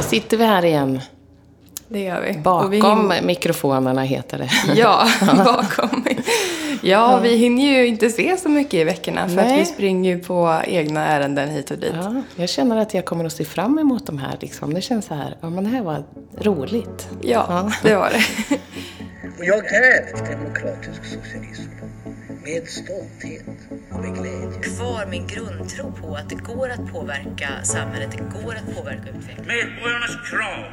Sitter vi här igen. Det gör vi. Bakom vi hin- mikrofonerna heter det. Ja, bakom. Ja, vi hinner ju inte se så mycket i veckorna för Nej. att vi springer ju på egna ärenden hit och dit. Ja, jag känner att jag kommer att se fram emot de här. Liksom. Det känns så här, ja men det här var roligt. Ja, Ja. det var det. Och jag är demokratisk socialism. Med stolthet och med glädje. kvar min grundtro på att det går att påverka samhället, det går att påverka utvecklingen. Medborgarnas krav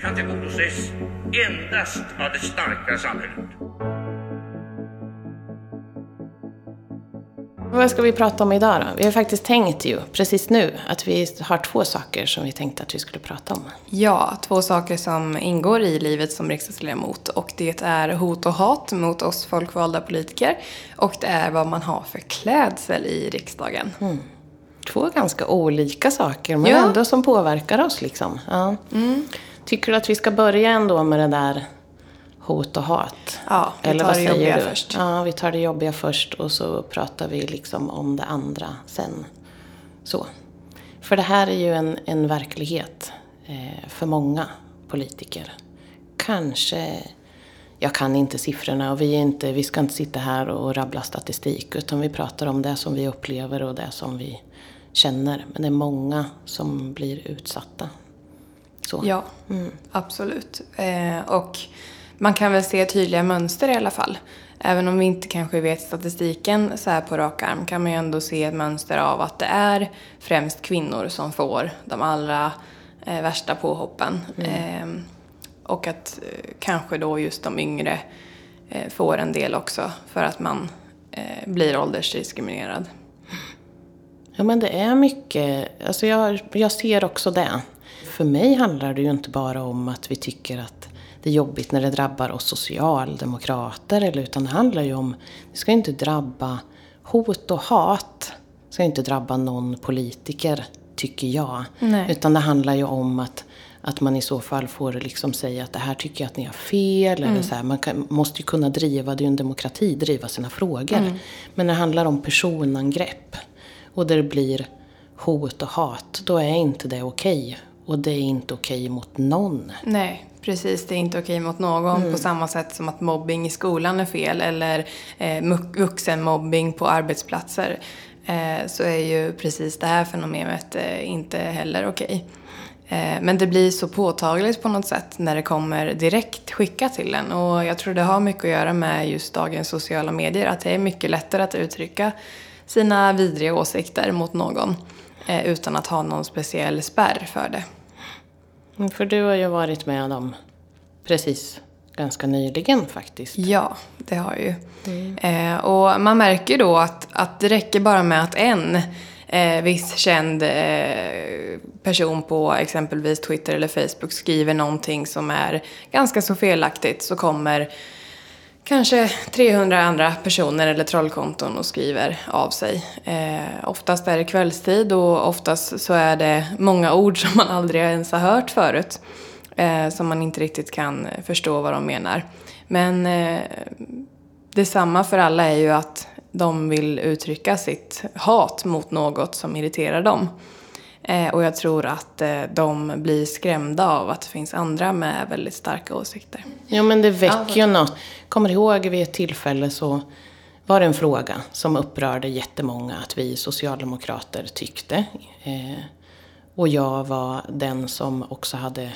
kan tillgodoses endast av det starka samhället. Vad ska vi prata om idag då? Vi har faktiskt tänkt ju, precis nu, att vi har två saker som vi tänkte att vi skulle prata om. Ja, två saker som ingår i livet som riksdagsledamot och det är hot och hat mot oss folkvalda politiker och det är vad man har för klädsel i riksdagen. Två ganska olika saker, men Ja. ändå som påverkar oss liksom. Ja. Tycker du att vi ska börja ändå med det där hot och hat? Ja, vi tar vad det säger jobbiga du? först. Ja, vi tar det jobbiga först och så pratar vi liksom om det andra sen. Så. För det här är ju en, en verklighet eh, för många politiker. Kanske, jag kan inte siffrorna och vi, är inte, vi ska inte sitta här och rabbla statistik utan vi pratar om det som vi upplever och det som vi känner. Men det är många som blir utsatta. Så. Ja, absolut. Eh, och man kan väl se tydliga mönster i alla fall. Även om vi inte kanske vet statistiken så här på rak arm kan man ju ändå se ett mönster av att det är främst kvinnor som får de allra eh, värsta påhoppen. Eh, och att eh, kanske då just de yngre eh, får en del också för att man eh, blir åldersdiskriminerad. Ja men det är mycket, alltså jag, jag ser också det. För mig handlar det ju inte bara om att vi tycker att det är jobbigt när det drabbar oss socialdemokrater, eller, utan det handlar ju om, det ska ju inte drabba, hot och hat ska ju inte drabba någon politiker, tycker jag. Nej. Utan det handlar ju om att, att man i så fall får liksom säga att det här tycker jag att ni har fel. Eller så här. Man kan, måste ju kunna driva, det är ju en demokrati, driva sina frågor. Men när det handlar om personangrepp och där det blir hot och hat, då är inte det okej. Och det är inte okej mot någon. Nej, precis. Det är inte okej mot någon Mm. på samma sätt som att mobbing i skolan är fel eller eh, vuxenmobbing på arbetsplatser. Eh, så är ju precis det här fenomenet eh, inte heller okej. Eh, men det blir så påtagligt på något sätt när det kommer direkt skickat till en. Och jag tror det har mycket att göra med just dagens sociala medier. Att det är mycket lättare att uttrycka sina vidriga åsikter mot någon. Eh, utan att ha någon speciell spärr för det. Mm, För du har ju varit med om precis ganska nyligen faktiskt. Ja, det har jag ju. Eh, och man märker ju då att, att det räcker bara med att en eh, viss känd eh, person på exempelvis Twitter eller Facebook skriver någonting som är ganska så felaktigt så kommer kanske 300 andra personer eller trollkonton och skriver av sig. Eh, oftast är det kvällstid och oftast så är det många ord som man aldrig ens har hört förut. Eh, som man inte riktigt kan förstå vad de menar. Men eh, detsamma för alla är ju att de vill uttrycka sitt hat mot något som irriterar dem. Eh, och jag tror att eh, de blir skrämda av att det finns andra med väldigt starka åsikter. Jo men det väcker ju något. Kommer ihåg vid ett tillfälle så var det en fråga som upprörde jättemånga att vi socialdemokrater tyckte. Eh, och jag var den som också hade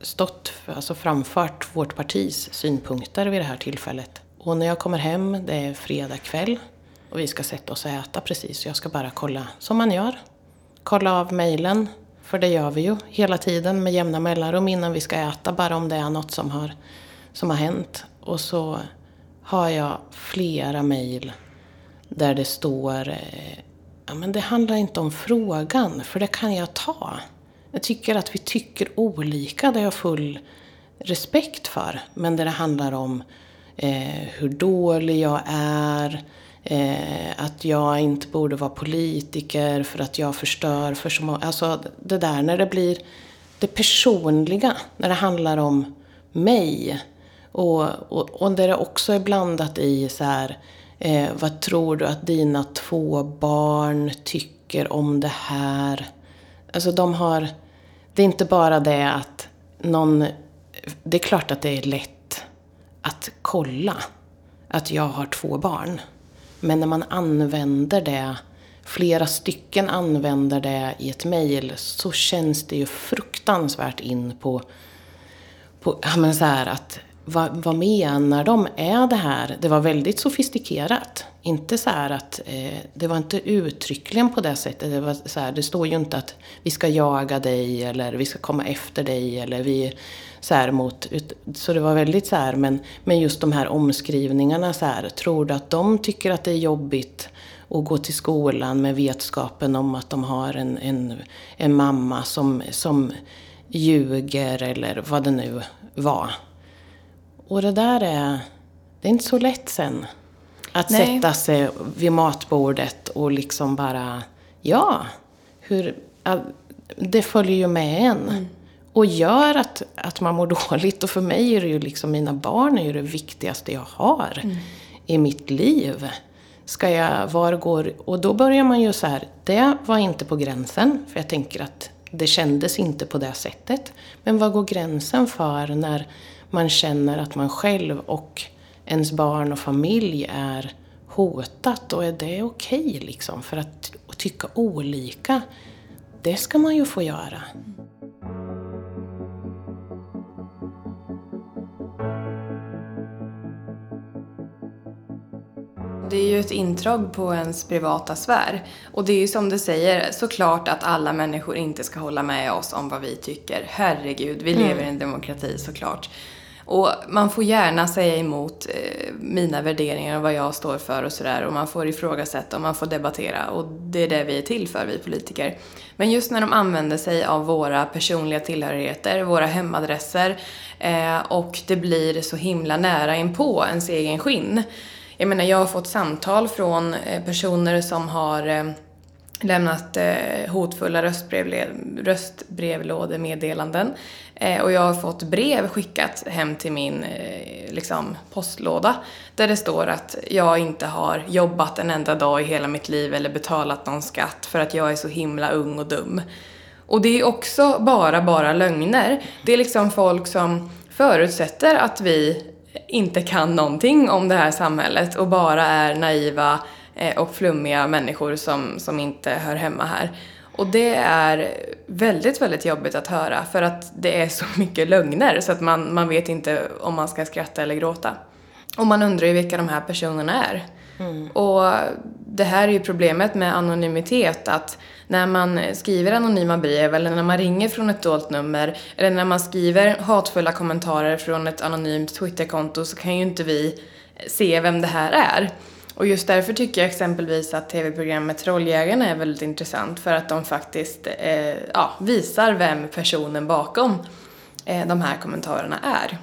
stått, alltså framfört vårt partis synpunkter vid det här tillfället. Och när jag kommer hem, det är fredag kväll och vi ska sätta oss och äta precis. Jag ska bara kolla, som man gör, kolla av mejlen. För det gör vi ju hela tiden med jämna mellanrum innan vi ska äta, bara om det är något som har, som har hänt. Och så har jag flera mejl där det står eh, ja, men det handlar inte om frågan, för det kan jag ta. Jag tycker att vi tycker olika, det har jag full respekt för. Men där det handlar om eh, hur dålig jag är, eh, att jag inte borde vara politiker för att jag förstör för så många. Alltså det där när det blir det personliga, när det handlar om mig. Och, och, och där det också är blandat i så här, eh, vad tror du att dina två barn tycker om det här? Alltså de har, det är inte bara det att någon... Det är klart att det är lätt att kolla att jag har två barn. Men när man använder det, flera stycken använder det i ett mejl, så känns det ju fruktansvärt in på, på ja men så här att vad, vad menar de? Är det här? Det var väldigt sofistikerat. Inte så här att, eh, det var inte uttryckligen på det sättet. Det, var så här, det står ju inte att vi ska jaga dig eller vi ska komma efter dig eller vi så här mot, så det var väldigt så här, men, men just de här omskrivningarna så här, tror du att de tycker att det är jobbigt att gå till skolan med vetskapen om att de har en, en, en mamma som, som ljuger eller vad det nu var. Och det där är, det är inte så lätt sen. Att Nej. sätta sig vid matbordet och liksom bara, ja, hur, det följer ju med en. Mm. Och gör att, att man mår dåligt. Och för mig är det ju liksom, mina barn är ju det viktigaste jag har Mm. i mitt liv. Ska jag, var går, och då börjar man ju så här, det var inte på gränsen. För jag tänker att det kändes inte på det sättet. Men vad går gränsen för när man känner att man själv och ens barn och familj är hotat och är det okej liksom? För att, tycka olika, det ska man ju få göra. Det är ju ett intrång på ens privata sfär. Och det är ju som du säger, såklart att alla människor inte ska hålla med oss om vad vi tycker. Herregud, vi lever i en demokrati såklart. Och man får gärna säga emot eh, mina värderingar och vad jag står för och sådär. Och man får ifrågasätta och man får debattera. Och det är det vi är till för, vi politiker. Men just när de använder sig av våra personliga tillhörigheter, våra hemadresser eh, och det blir så himla nära inpå ens egen skinn. Jag menar, jag har fått samtal från eh, personer som har lämnat eh, hotfulla röstbrevlådemeddelanden. Eh, och jag har fått brev skickat hem till min eh, liksom, postlåda där det står att jag inte har jobbat en enda dag i hela mitt liv eller betalat någon skatt för att jag är så himla ung och dum. Och det är också bara, bara lögner. Det är liksom folk som förutsätter att vi inte kan någonting om det här samhället och bara är naiva och flummiga människor som, som inte hör hemma här. Och det är väldigt, väldigt jobbigt att höra för att det är så mycket lögner så att man, man vet inte om man ska skratta eller gråta. Och man undrar ju vilka de här personerna är. Och det här är ju problemet med anonymitet att när man skriver anonyma brev eller när man ringer från ett dolt nummer eller när man skriver hatfulla kommentarer från ett anonymt Twitterkonto så kan ju inte vi se vem det här är. Och just därför tycker jag exempelvis att tv-programmet Trolljägarna är väldigt intressant för att de faktiskt eh, ja, visar vem personen bakom eh, de här kommentarerna är.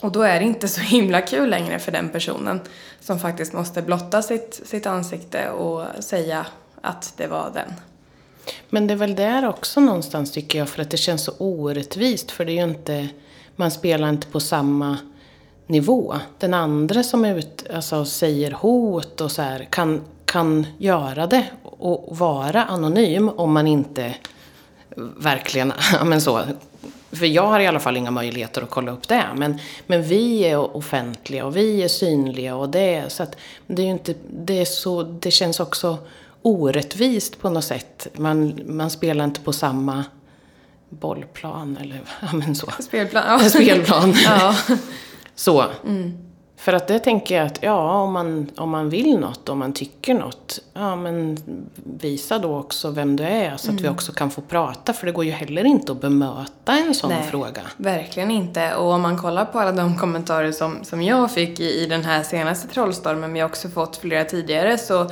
Och då är det inte så himla kul längre för den personen som faktiskt måste blotta sitt, sitt ansikte och säga att det var den. Men det är väl där också någonstans tycker jag, för att det känns så orättvist. För det är ju inte, man spelar inte på samma nivå. Den andra som ut, alltså, säger hot och så här, kan, kan göra det och vara anonym om man inte verkligen, ja men så. För jag har i alla fall inga möjligheter att kolla upp det. Men, men vi är offentliga och vi är synliga och det, så att det är inte, det är så, det känns också orättvist på något sätt. Man, man spelar inte på samma bollplan eller ja men så. Spelplan. Ja. Spelplan. ja. Så. För att det tänker jag att, ja, om man, om man vill något, om man tycker något, ja men visa då också vem du är så att vi också kan få prata. För det går ju heller inte att bemöta en sån Nej, fråga. Verkligen inte. Och om man kollar på alla de kommentarer som, som jag fick i, i den här senaste trollstormen, men jag har också fått flera tidigare, så,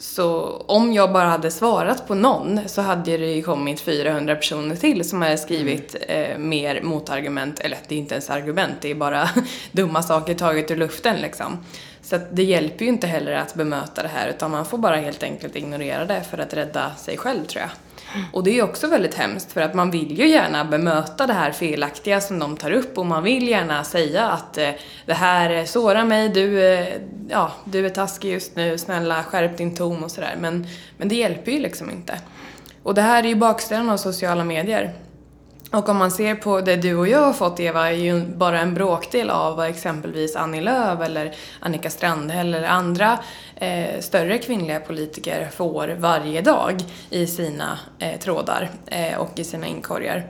så om jag bara hade svarat på någon så hade det ju kommit 400 personer till som hade skrivit eh, mer motargument, eller det är inte ens argument, det är bara dumma saker taget ur luften liksom. Så att det hjälper ju inte heller att bemöta det här utan man får bara helt enkelt ignorera det för att rädda sig själv tror jag. Och det är ju också väldigt hemskt för att man vill ju gärna bemöta det här felaktiga som de tar upp och man vill gärna säga att eh, det här eh, sårar mig, du, eh, ja, du är taskig just nu, snälla skärp din ton och sådär. Men, men det hjälper ju liksom inte. Och det här är ju baksidan av sociala medier. Och om man ser på det du och jag har fått Eva, är ju bara en bråkdel av vad exempelvis Annie Lööf eller Annika Strandhäll eller andra eh, större kvinnliga politiker får varje dag i sina eh, trådar eh, och i sina inkorgar.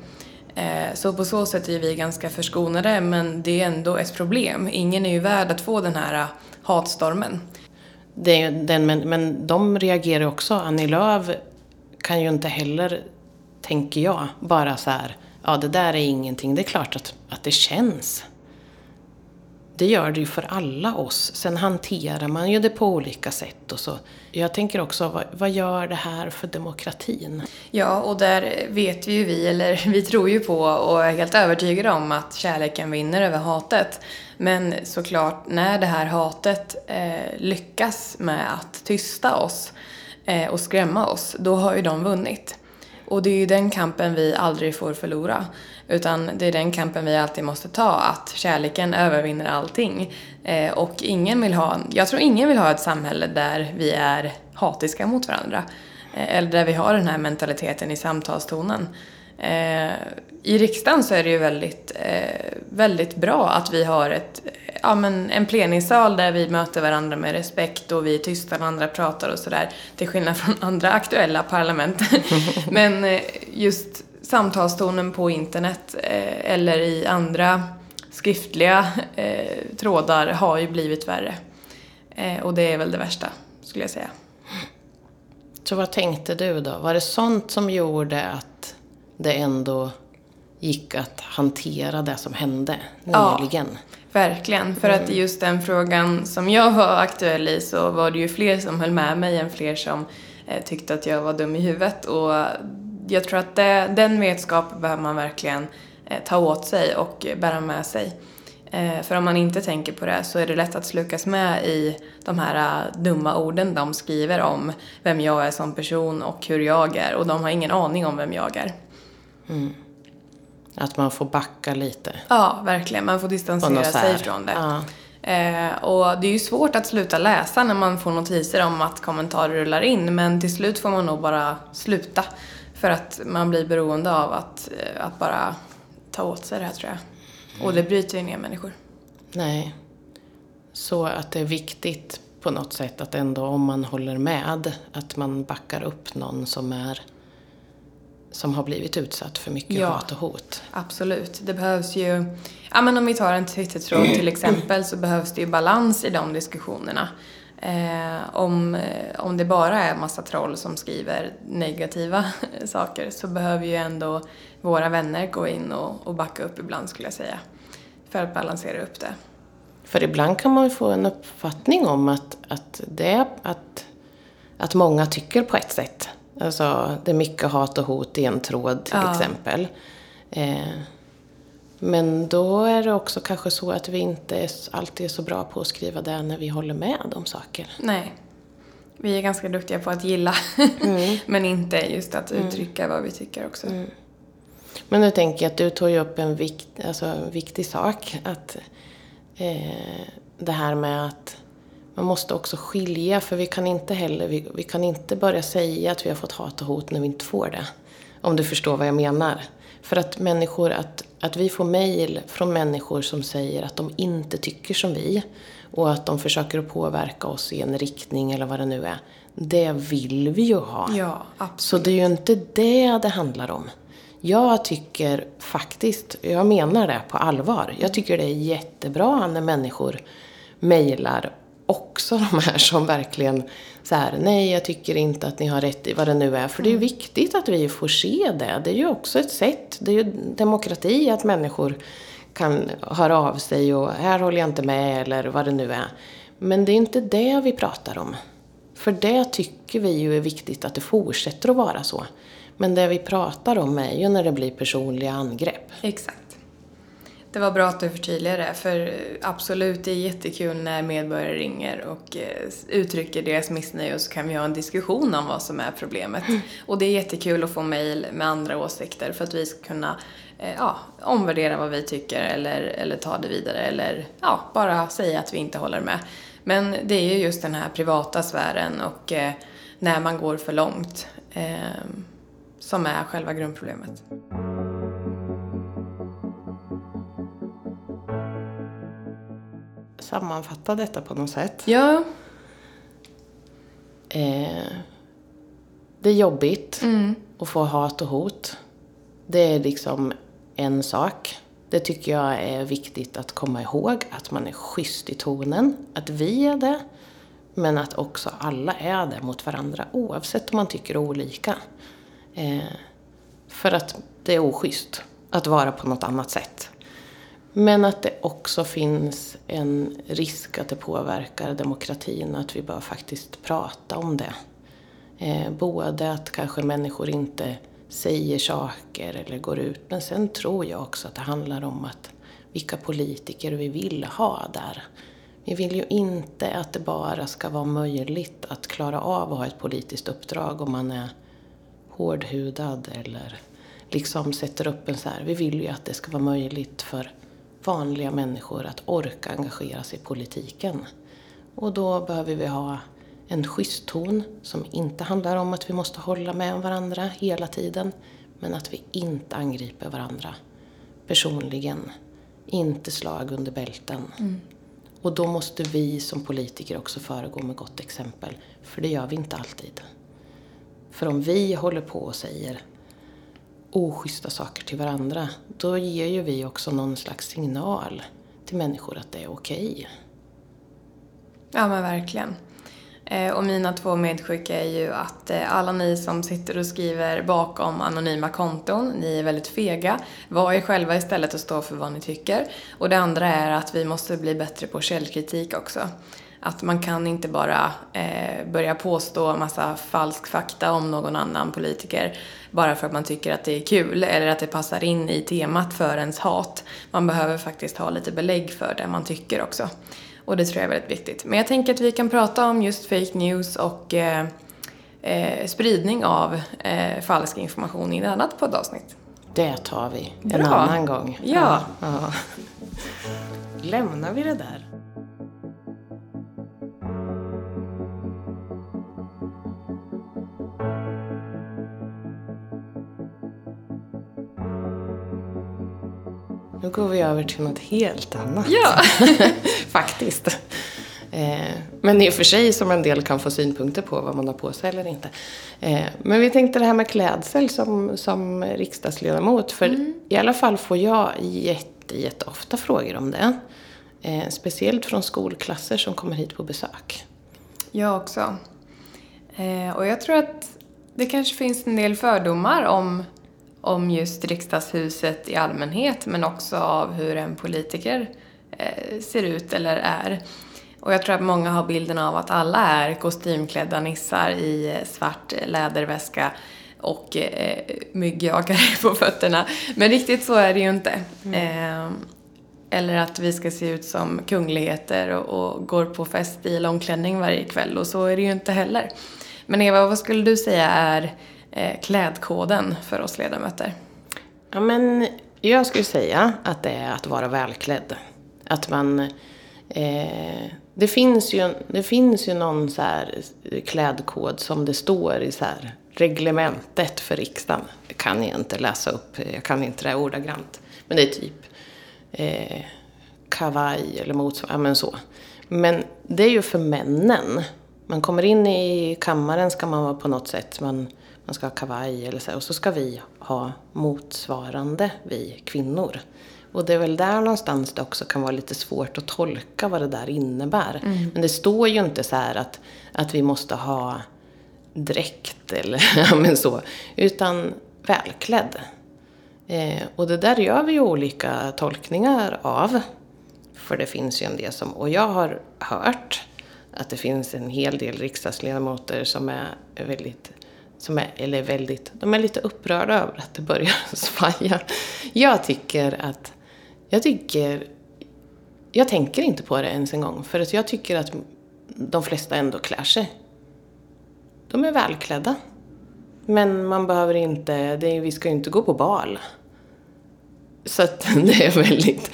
Eh, så på så sätt är vi ganska förskonade men det är ändå ett problem. Ingen är ju värd att få den här eh, hatstormen. Det är den, men, men de reagerar också. Annie Lööf kan ju inte heller, tänker jag, bara så här, ja det där är ingenting. Det är klart att, att det känns. Det gör det ju för alla oss. Sen hanterar man ju det på olika sätt och så. Jag tänker också, vad, vad gör det här för demokratin? Ja, och där vet vi ju vi, eller vi tror ju på och är helt övertygade om att kärleken vinner över hatet. Men såklart, när det här hatet eh, lyckas med att tysta oss eh, och skrämma oss, då har ju de vunnit. Och det är ju den kampen vi aldrig får förlora. Utan det är den kampen vi alltid måste ta, att kärleken övervinner allting. Eh, och ingen vill ha, jag tror ingen vill ha ett samhälle där vi är hatiska mot varandra. Eh, eller där vi har den här mentaliteten i samtalstonen. Eh, i riksdagen så är det ju väldigt, eh, väldigt bra att vi har ett, ja, men en plenisal där vi möter varandra med respekt och vi är tysta när andra pratar och sådär. Till skillnad från andra aktuella parlament. men eh, just samtalstonen på internet eh, eller i andra skriftliga eh, trådar har ju blivit värre. Eh, och det är väl det värsta, skulle jag säga. Så vad tänkte du då? Var det sånt som gjorde att det ändå gick att hantera det som hände nyligen? Ja, verkligen. För att just den frågan som jag var aktuell i så var det ju fler som höll med mig än fler som eh, tyckte att jag var dum i huvudet. Och jag tror att det, den vetskapen behöver man verkligen eh, ta åt sig och bära med sig. Eh, för om man inte tänker på det så är det lätt att slukas med i de här dumma orden de skriver om vem jag är som person och hur jag är och de har ingen aning om vem jag är. Mm. Att man får backa lite. Ja, verkligen. Man får distansera sig från det. Ja. Eh, och det är ju svårt att sluta läsa när man får notiser om att kommentarer rullar in men till slut får man nog bara sluta. För att man blir beroende av att, eh, att bara ta åt sig det här tror jag. Och det bryter ju ner människor. Nej. Så att det är viktigt på något sätt att ändå om man håller med, att man backar upp någon som är som har blivit utsatt för mycket ja, hat och hot. Absolut. Det behövs ju, ja men om vi tar en Twittertråd till exempel så behövs det ju balans i de diskussionerna. Eh, om, eh, om det bara är massa troll som skriver negativa saker så behöver ju ändå våra vänner gå in och, och backa upp ibland skulle jag säga. För att balansera upp det. För ibland kan man ju få en uppfattning om att, att, det, att, att många tycker på ett sätt. Alltså, det är mycket hat och hot i en tråd till ja. exempel. Eh, men då är det också kanske så att vi inte alltid är så bra på att skriva det när vi håller med om saker. Nej. Vi är ganska duktiga på att gilla, mm. men inte just att mm. uttrycka mm. vad vi tycker också. Mm. Men nu tänker jag att du tog ju upp en, vikt, alltså en viktig sak. Att eh, Det här med att man måste också skilja, för vi kan inte heller, vi, vi kan inte börja säga att vi har fått hat och hot när vi inte får det. Om du förstår vad jag menar. För att människor, att, att vi får mejl från människor som säger att de inte tycker som vi och att de försöker att påverka oss i en riktning eller vad det nu är. Det vill vi ju ha. Ja, absolut. Så det är ju inte det det handlar om. Jag tycker faktiskt, jag menar det på allvar, jag tycker det är jättebra när människor mejlar också de här som verkligen så här, nej jag tycker inte att ni har rätt i vad det nu är. För det är ju mm. viktigt att vi får se det. Det är ju också ett sätt, det är ju demokrati att människor kan höra av sig och här håller jag inte med eller vad det nu är. Men det är inte det vi pratar om. För det tycker vi ju är viktigt att det fortsätter att vara så. Men det vi pratar om är ju när det blir personliga angrepp. Exakt. Det var bra att du förtydligade det, för absolut, det är jättekul när medborgare ringer och eh, uttrycker deras missnöje och så kan vi ha en diskussion om vad som är problemet. Mm. Och det är jättekul att få mejl med andra åsikter för att vi ska kunna eh, ja, omvärdera vad vi tycker eller, eller ta det vidare eller ja, bara säga att vi inte håller med. Men det är ju just den här privata sfären och eh, när man går för långt eh, som är själva grundproblemet. Sammanfatta detta på något sätt. Ja. Eh, det är jobbigt att få hat och hot. Det är liksom en sak. Det tycker jag är viktigt att komma ihåg, att man är schysst i tonen, att vi är det, men att också alla är det mot varandra, oavsett om man tycker olika. Eh, för att det är oschysst att vara på något annat sätt. Men att det också finns en risk att det påverkar demokratin och att vi bör faktiskt prata om det. Eh, både att kanske människor inte säger saker eller går ut, men sen tror jag också att det handlar om att vilka politiker vi vill ha där. Vi vill ju inte att det bara ska vara möjligt att klara av att ha ett politiskt uppdrag om man är hårdhudad eller liksom sätter upp en så här. Vi vill ju att det ska vara möjligt för vanliga människor att orka engagera sig i politiken. Och då behöver vi ha en schysst ton som inte handlar om att vi måste hålla med varandra hela tiden, men att vi inte angriper varandra personligen. Inte slag under bälten. Och då måste vi som politiker också föregå med gott exempel, för det gör vi inte alltid. För om vi håller på och säger oschyssta saker till varandra, då ger ju vi också någon slags signal till människor att det är okej. Ja men verkligen. Eh, och mina två medskick är ju att eh, alla ni som sitter och skriver bakom anonyma konton, ni är väldigt fega. Var er själva istället och stå för vad ni tycker. Och det andra är att vi måste bli bättre på källkritik också. Att man kan inte bara eh, börja påstå massa falsk fakta om någon annan politiker bara för att man tycker att det är kul eller att det passar in i temat för ens hat. Man behöver faktiskt ha lite belägg för det man tycker också. Och det tror jag är väldigt viktigt. Men jag tänker att vi kan prata om just fake news och eh, eh, spridning av eh, falsk information i ett annat poddavsnitt. Det tar vi en Bra. annan gång. Ja. ja. Lämnar vi det där? Nu går vi över till något helt annat. Ja! Faktiskt. Eh, men i och för sig som en del kan få synpunkter på vad man har på sig eller inte. Eh, men vi tänkte det här med klädsel som, som riksdagsledamot. För i alla fall får jag jätte, jätteofta frågor om det. Eh, speciellt från skolklasser som kommer hit på besök. Jag också. Och jag tror att det kanske finns en del fördomar om, om just riksdagshuset i allmänhet men också av hur en politiker eh, ser ut eller är. Och jag tror att många har bilden av att alla är kostymklädda nissar i eh, svart läderväska och eh, myggjagare på fötterna. Men riktigt så är det ju inte. Eh, eller att vi ska se ut som kungligheter och, och går på fest i långklänning varje kväll och så är det ju inte heller. Men Eva, vad skulle du säga är eh, Eh, klädkoden för oss ledamöter? Ja, men jag skulle säga att det är att vara välklädd. Att man... Eh, det, finns ju, det finns ju någon så här klädkod som det står i så här reglementet för riksdagen. Det kan jag inte läsa upp, jag kan inte det ordagrant. Men det är typ eh, kavaj eller motsvarande, men så. Men det är ju för männen. Man kommer in i kammaren ska man vara på något sätt, man, man ska ha kavaj eller så, och så ska vi ha motsvarande, vi kvinnor. Och det är väl där någonstans det också kan vara lite svårt att tolka vad det där innebär. Men det står ju inte så här att, att vi måste ha dräkt eller men så, utan välklädd. Eh, och det där gör vi ju olika tolkningar av. För det finns ju en del som, och jag har hört att det finns en hel del riksdagsledamöter som är väldigt, som är, eller väldigt, de är lite upprörda över att det börjar svaja. Jag tycker att, jag tycker, jag tänker inte på det ens en gång. För att jag tycker att de flesta ändå klär sig. De är välklädda. Men man behöver inte, det vi ska ju inte gå på bal. Så att det är väldigt...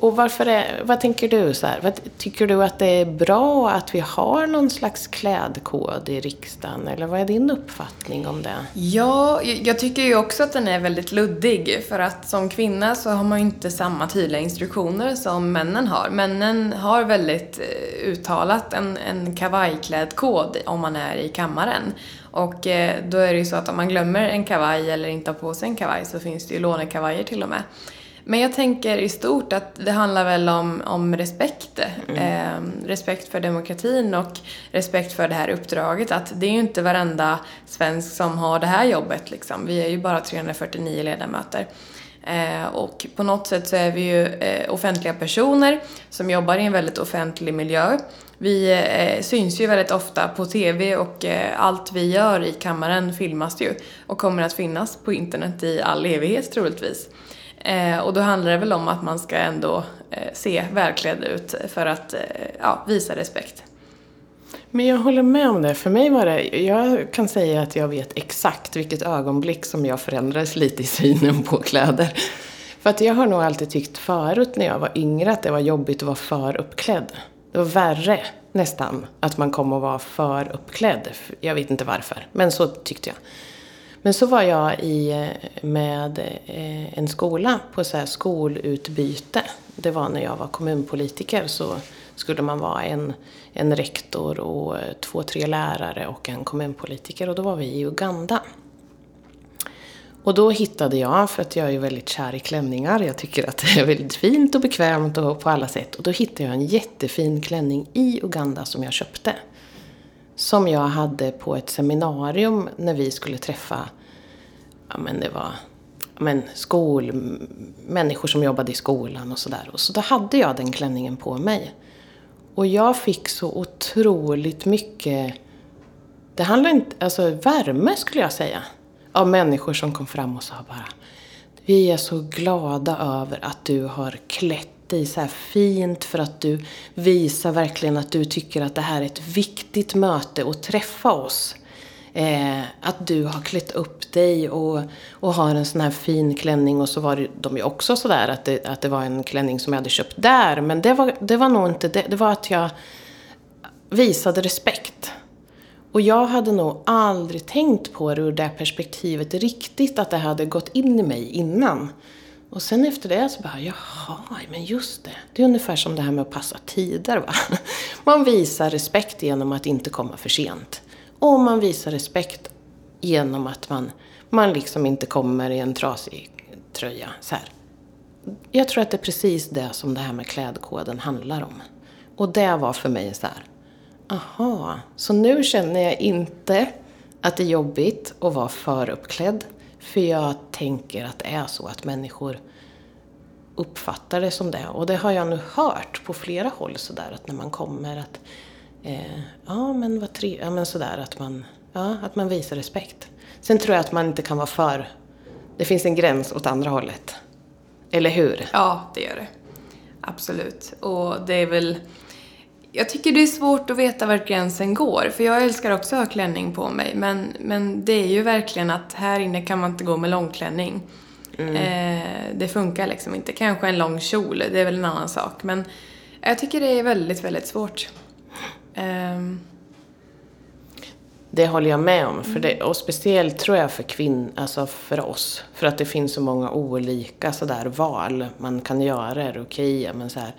Och varför är, vad tänker du så här? Vad, tycker du att det är bra att vi har någon slags klädkod i riksdagen? Eller vad är din uppfattning om det? Ja, jag tycker ju också att den är väldigt luddig. För att som kvinna så har man ju inte samma tydliga instruktioner som männen har. Männen har väldigt eh, uttalat en, en kavajklädkod om man är i kammaren. Och eh, då är det ju så att om man glömmer en kavaj eller inte har på sig en kavaj så finns det ju lånekavajer till och med. Men jag tänker i stort att det handlar väl om, om respekt. Mm. Eh, respekt för demokratin och respekt för det här uppdraget. Att det är ju inte varenda svensk som har det här jobbet liksom. Vi är ju bara 349 ledamöter. Eh, och på något sätt så är vi ju eh, offentliga personer som jobbar i en väldigt offentlig miljö. Vi eh, syns ju väldigt ofta på TV och eh, allt vi gör i kammaren filmas ju och kommer att finnas på internet i all evighet troligtvis. Eh, och då handlar det väl om att man ska ändå eh, se välklädd ut för att eh, ja, visa respekt. Men jag håller med om det. För mig var det, jag kan säga att jag vet exakt vilket ögonblick som jag förändrades lite i synen på kläder. För att jag har nog alltid tyckt förut när jag var yngre att det var jobbigt att vara för uppklädd. Det var värre nästan att man kom att vara för uppklädd. Jag vet inte varför, men så tyckte jag. Men så var jag i, med eh, en skola på så här skolutbyte. Det var när jag var kommunpolitiker så skulle man vara en, en rektor och eh, två, tre lärare och en kommunpolitiker. Och då var vi i Uganda. Och då hittade jag, för att jag är väldigt kär i klänningar, jag tycker att det är väldigt fint och bekvämt och på alla sätt. Och då hittade jag en jättefin klänning i Uganda som jag köpte. Som jag hade på ett seminarium när vi skulle träffa, ja men det var ja men, skol, människor som jobbade i skolan och sådär. Så då hade jag den klänningen på mig. Och jag fick så otroligt mycket, det handlar inte, alltså värme skulle jag säga. Av människor som kom fram och sa bara Vi är så glada över att du har klätt dig så här fint för att du visar verkligen att du tycker att det här är ett viktigt möte och träffa oss. Eh, att du har klätt upp dig och, och har en sån här fin klänning och så var det, de ju också sådär att det, att det var en klänning som jag hade köpt där. Men det var, det var nog inte det. Det var att jag visade respekt. Och jag hade nog aldrig tänkt på det ur det perspektivet riktigt, att det hade gått in i mig innan. Och sen efter det så bara, jaha, men just det. Det är ungefär som det här med att passa tider va. Man visar respekt genom att inte komma för sent. Och man visar respekt genom att man, man liksom inte kommer i en trasig tröja. Så här. Jag tror att det är precis det som det här med klädkoden handlar om. Och det var för mig så här, aha, så nu känner jag inte att det är jobbigt att vara för uppklädd. För jag tänker att det är så att människor uppfattar det som det. Och det har jag nu hört på flera håll sådär att när man kommer att eh, ja men vad trevligt. ja men sådär att man, ja, att man visar respekt. Sen tror jag att man inte kan vara för, det finns en gräns åt andra hållet. Eller hur? Ja, det gör det. Absolut. Och det är väl, jag tycker det är svårt att veta var gränsen går, för jag älskar också att ha klänning på mig, men, men det är ju verkligen att här inne kan man inte gå med långklänning. Mm. Eh, det funkar liksom inte. Kanske en lång kjol, det är väl en annan sak, men jag tycker det är väldigt, väldigt svårt. Um. Det håller jag med om. För det, och speciellt tror jag för kvinnor, alltså för oss. För att det finns så många olika sådär val man kan göra. Är okej? Okay? Men så här.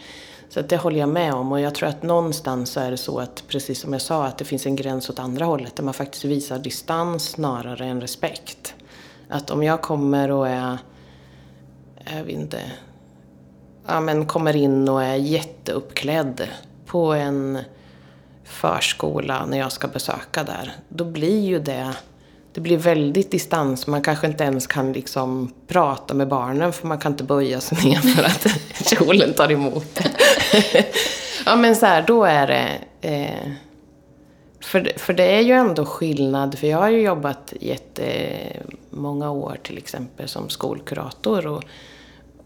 Så att det håller jag med om. Och jag tror att någonstans så är det så att, precis som jag sa, att det finns en gräns åt andra hållet. Där man faktiskt visar distans snarare än respekt. Att om jag kommer och är, jag vet inte, ja men kommer in och är jätteuppklädd på en förskola när jag ska besöka där, då blir ju det det blir väldigt distans. Man kanske inte ens kan liksom prata med barnen för man kan inte böja sig ner för att kjolen tar emot. ja men så här, då är det... Eh, för, för det är ju ändå skillnad, för jag har ju jobbat jättemånga år till exempel som skolkurator och,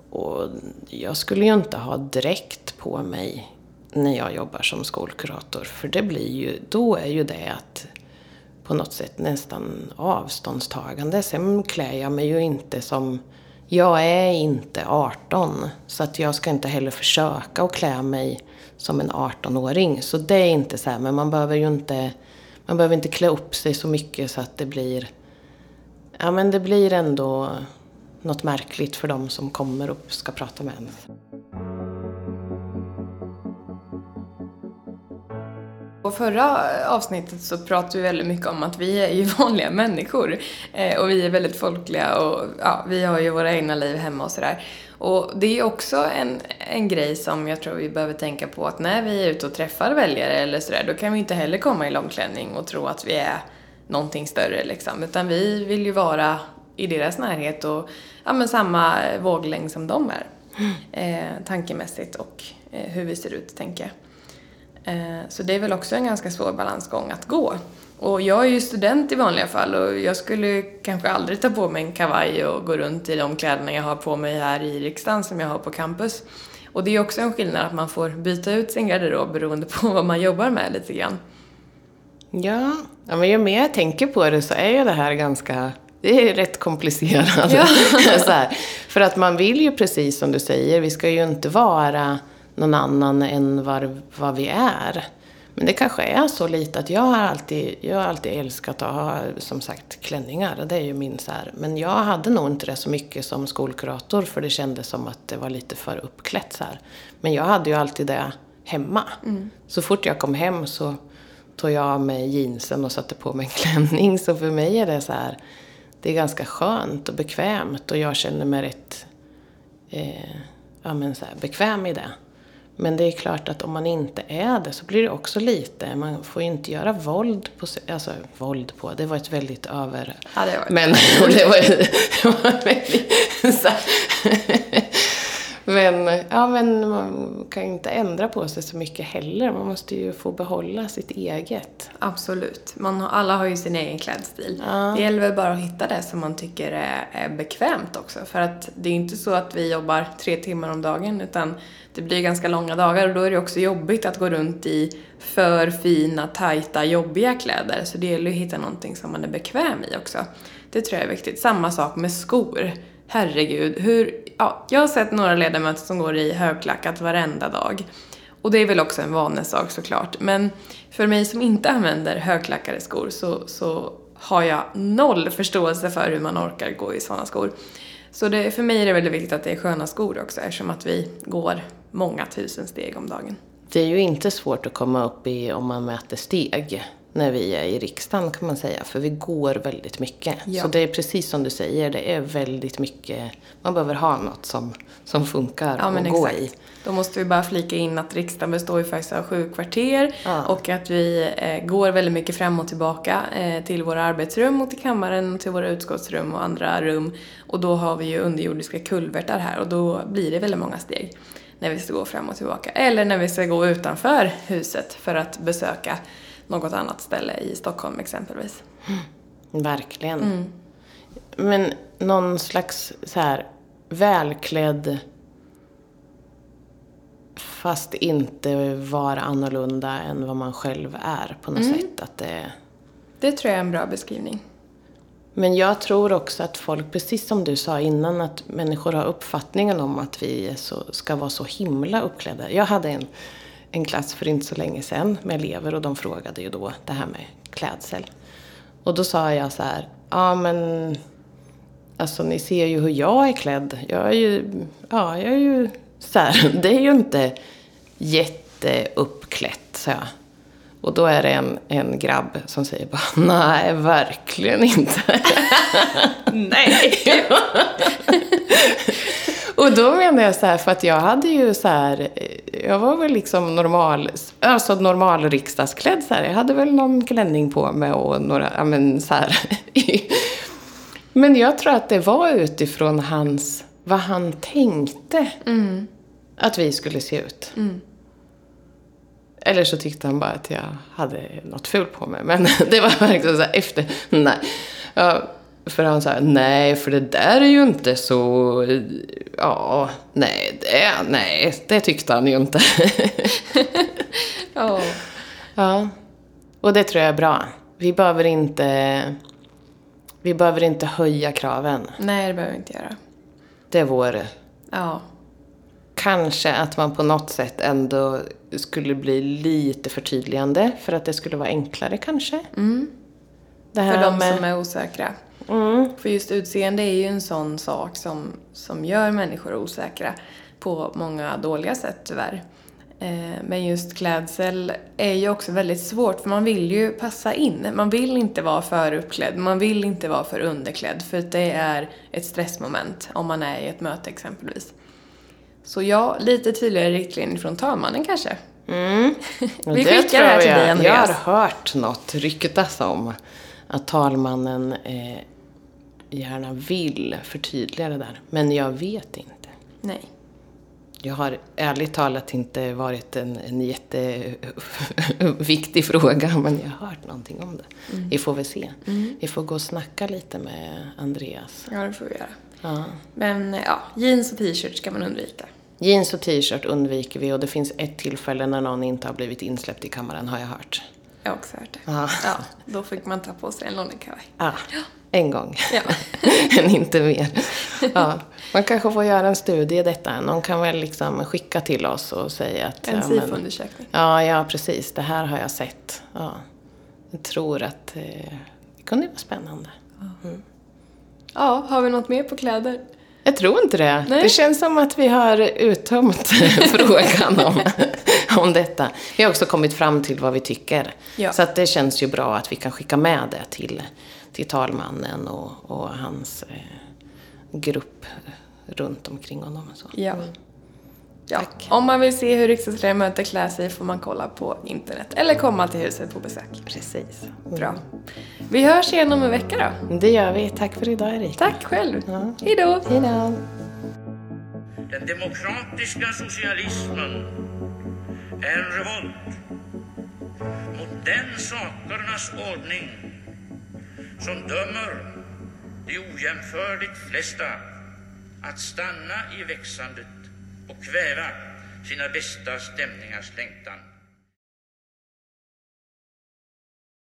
och jag skulle ju inte ha dräkt på mig när jag jobbar som skolkurator. För det blir ju, då är ju det att på något sätt nästan avståndstagande. Sen klär jag mig ju inte som jag är inte 18. Så att jag ska inte heller försöka att klä mig som en 18-åring. Så det är inte så här, men man behöver ju inte, man behöver inte klä upp sig så mycket så att det blir, ja men det blir ändå något märkligt för de som kommer och ska prata med en. På förra avsnittet så pratade vi väldigt mycket om att vi är ju vanliga människor. Eh, och vi är väldigt folkliga och ja, vi har ju våra egna liv hemma och sådär. Och det är också en, en grej som jag tror vi behöver tänka på att när vi är ute och träffar väljare eller sådär, då kan vi inte heller komma i långklänning och tro att vi är någonting större liksom. Utan vi vill ju vara i deras närhet och ja, men samma våglängd som de är. Eh, tankemässigt och eh, hur vi ser ut, tänker jag. Eh, så det är väl också en ganska svår balansgång att gå. Och jag är ju student i vanliga fall och jag skulle kanske aldrig ta på mig en kavaj och gå runt i de kläderna jag har på mig här i riksdagen som jag har på campus. Och det är också en skillnad att man får byta ut sin garderob beroende på vad man jobbar med lite grann. Ja, ja men ju mer jag tänker på det så är ju det här ganska det är rätt komplicerat. Ja. För att man vill ju precis som du säger, vi ska ju inte vara någon annan än vad, vad vi är. Men det kanske är så lite att jag har alltid, jag har alltid älskat att ha, som sagt, klänningar. Det är ju min så här. Men jag hade nog inte det så mycket som skolkurator för det kändes som att det var lite för uppklätt så här. Men jag hade ju alltid det hemma. Mm. Så fort jag kom hem så tog jag av mig jeansen och satte på mig en klänning. Så för mig är det så här, det är ganska skönt och bekvämt och jag känner mig rätt eh, ja, men så här, bekväm i det. Men det är klart att om man inte är det så blir det också lite, man får ju inte göra våld på sig, alltså våld på, det var ett väldigt över... Ja, det var Men det var, det var väldigt Men, ja, men man kan inte ändra på sig så mycket heller. Man måste ju få behålla sitt eget. Absolut. Man har, alla har ju sin egen klädstil. Ja. Det gäller väl bara att hitta det som man tycker är, är bekvämt också. För att det är inte så att vi jobbar tre timmar om dagen utan det blir ganska långa dagar och då är det också jobbigt att gå runt i för fina, tajta, jobbiga kläder. Så det gäller att hitta någonting som man är bekväm i också. Det tror jag är viktigt. Samma sak med skor. Herregud, hur... Ja, jag har sett några ledamöter som går i högklackat varenda dag. Och det är väl också en vanesak såklart. Men för mig som inte använder högklackade skor så, så har jag noll förståelse för hur man orkar gå i sådana skor. Så det, för mig är det väldigt viktigt att det är sköna skor också eftersom att vi går många tusen steg om dagen. Det är ju inte svårt att komma upp i om man mäter steg när vi är i riksdagen kan man säga, för vi går väldigt mycket. Ja. Så det är precis som du säger, det är väldigt mycket, man behöver ha något som, som funkar ja, att gå i. Då måste vi bara flika in att riksdagen består ju faktiskt av sju kvarter ja. och att vi eh, går väldigt mycket fram och tillbaka eh, till våra arbetsrum och till kammaren och till våra utskottsrum och andra rum. Och då har vi ju underjordiska kulvertar här och då blir det väldigt många steg när vi ska gå fram och tillbaka. Eller när vi ska gå utanför huset för att besöka något annat ställe i Stockholm exempelvis. Mm. Verkligen. Mm. Men någon slags så här välklädd fast inte vara annorlunda än vad man själv är på något mm. sätt. Att det... det tror jag är en bra beskrivning. Men jag tror också att folk, precis som du sa innan, att människor har uppfattningen om att vi så, ska vara så himla uppklädda. Jag hade en, en klass för inte så länge sedan med elever och de frågade ju då det här med klädsel. Och då sa jag så här, ja men alltså ni ser ju hur jag är klädd. Jag är ju, ja jag är ju så här, det är ju inte jätteuppklätt, sa jag. Och då är det en, en grabb som säger bara, nej, verkligen inte. nej. Och då menar jag så här, för att jag hade ju så här, jag var väl liksom normal, alltså normal riksdagsklädd så här. Jag hade väl någon klänning på mig och några, ja men så här. men jag tror att det var utifrån hans, vad han tänkte. Mm. Att vi skulle se ut. Mm. Eller så tyckte han bara att jag hade något fult på mig. Men det var verkligen så här efter, nej. Ja, för han sa, nej, för det där är ju inte så, ja, nej, det, nej, det tyckte han ju inte. oh. Ja, och det tror jag är bra. Vi behöver inte, vi behöver inte höja kraven. Nej, det behöver vi inte göra. Det vore Ja. kanske att man på något sätt ändå skulle bli lite förtydligande för att det skulle vara enklare kanske. Här För de med, som är osäkra. Mm. För just utseende är ju en sån sak som, som gör människor osäkra på många dåliga sätt tyvärr. Eh, Men just klädsel är ju också väldigt svårt för man vill ju passa in. Man vill inte vara för uppklädd, man vill inte vara för underklädd för det är ett stressmoment om man är i ett möte exempelvis. Så ja, lite tydligare riktlinjer från talmannen kanske. Mm. Vi det skickar det här till jag- dig, Andreas. Jag har hört något ryktas om att talmannen eh, gärna vill förtydliga det där. Men jag vet inte. Nej. Jag har ärligt talat inte varit en, en jätteviktig fråga, men jag har hört någonting om det. Mm. Vi får väl se. Vi får gå och snacka lite med Andreas. Ja, det får vi göra. Ja. Men ja, jeans och t-shirt ska man undvika. Jeans och t-shirt undviker vi och det finns ett tillfälle när någon inte har blivit insläppt i kammaren, har jag hört. Jag har också hört det. Ja. Ja, då fick man ta på sig en långkavaj. Ja, en gång. Ja. Men inte mer. Ja, man kanske får göra en studie i detta. Någon kan väl liksom skicka till oss och säga att... En SIFO-undersökning. Ja, ja, precis. Det här har jag sett. Ja. Jag tror att eh, det kunde vara spännande. Ja, har vi något mer på kläder? Jag tror inte det. Nej. Det känns som att vi har uttömt frågan om, om detta. Vi har också kommit fram till vad vi tycker. Ja. Så att det känns ju bra att vi kan skicka med det till, till talmannen och, och hans eh, grupp runt omkring honom. Och så. Ja. ja. Tack. Om man vill se hur riksdagsledamöter klär sig får man kolla på internet eller komma till huset på besök. Precis. Bra. Vi hörs igen om en vecka då. Det gör vi. Tack för idag Erika. Tack själv. Hej då. Hej då. Den demokratiska socialismen är en revolt mot den sakernas ordning som dömer de ojämförligt flesta att stanna i växandet och kväva sina bästa stämningars längtan.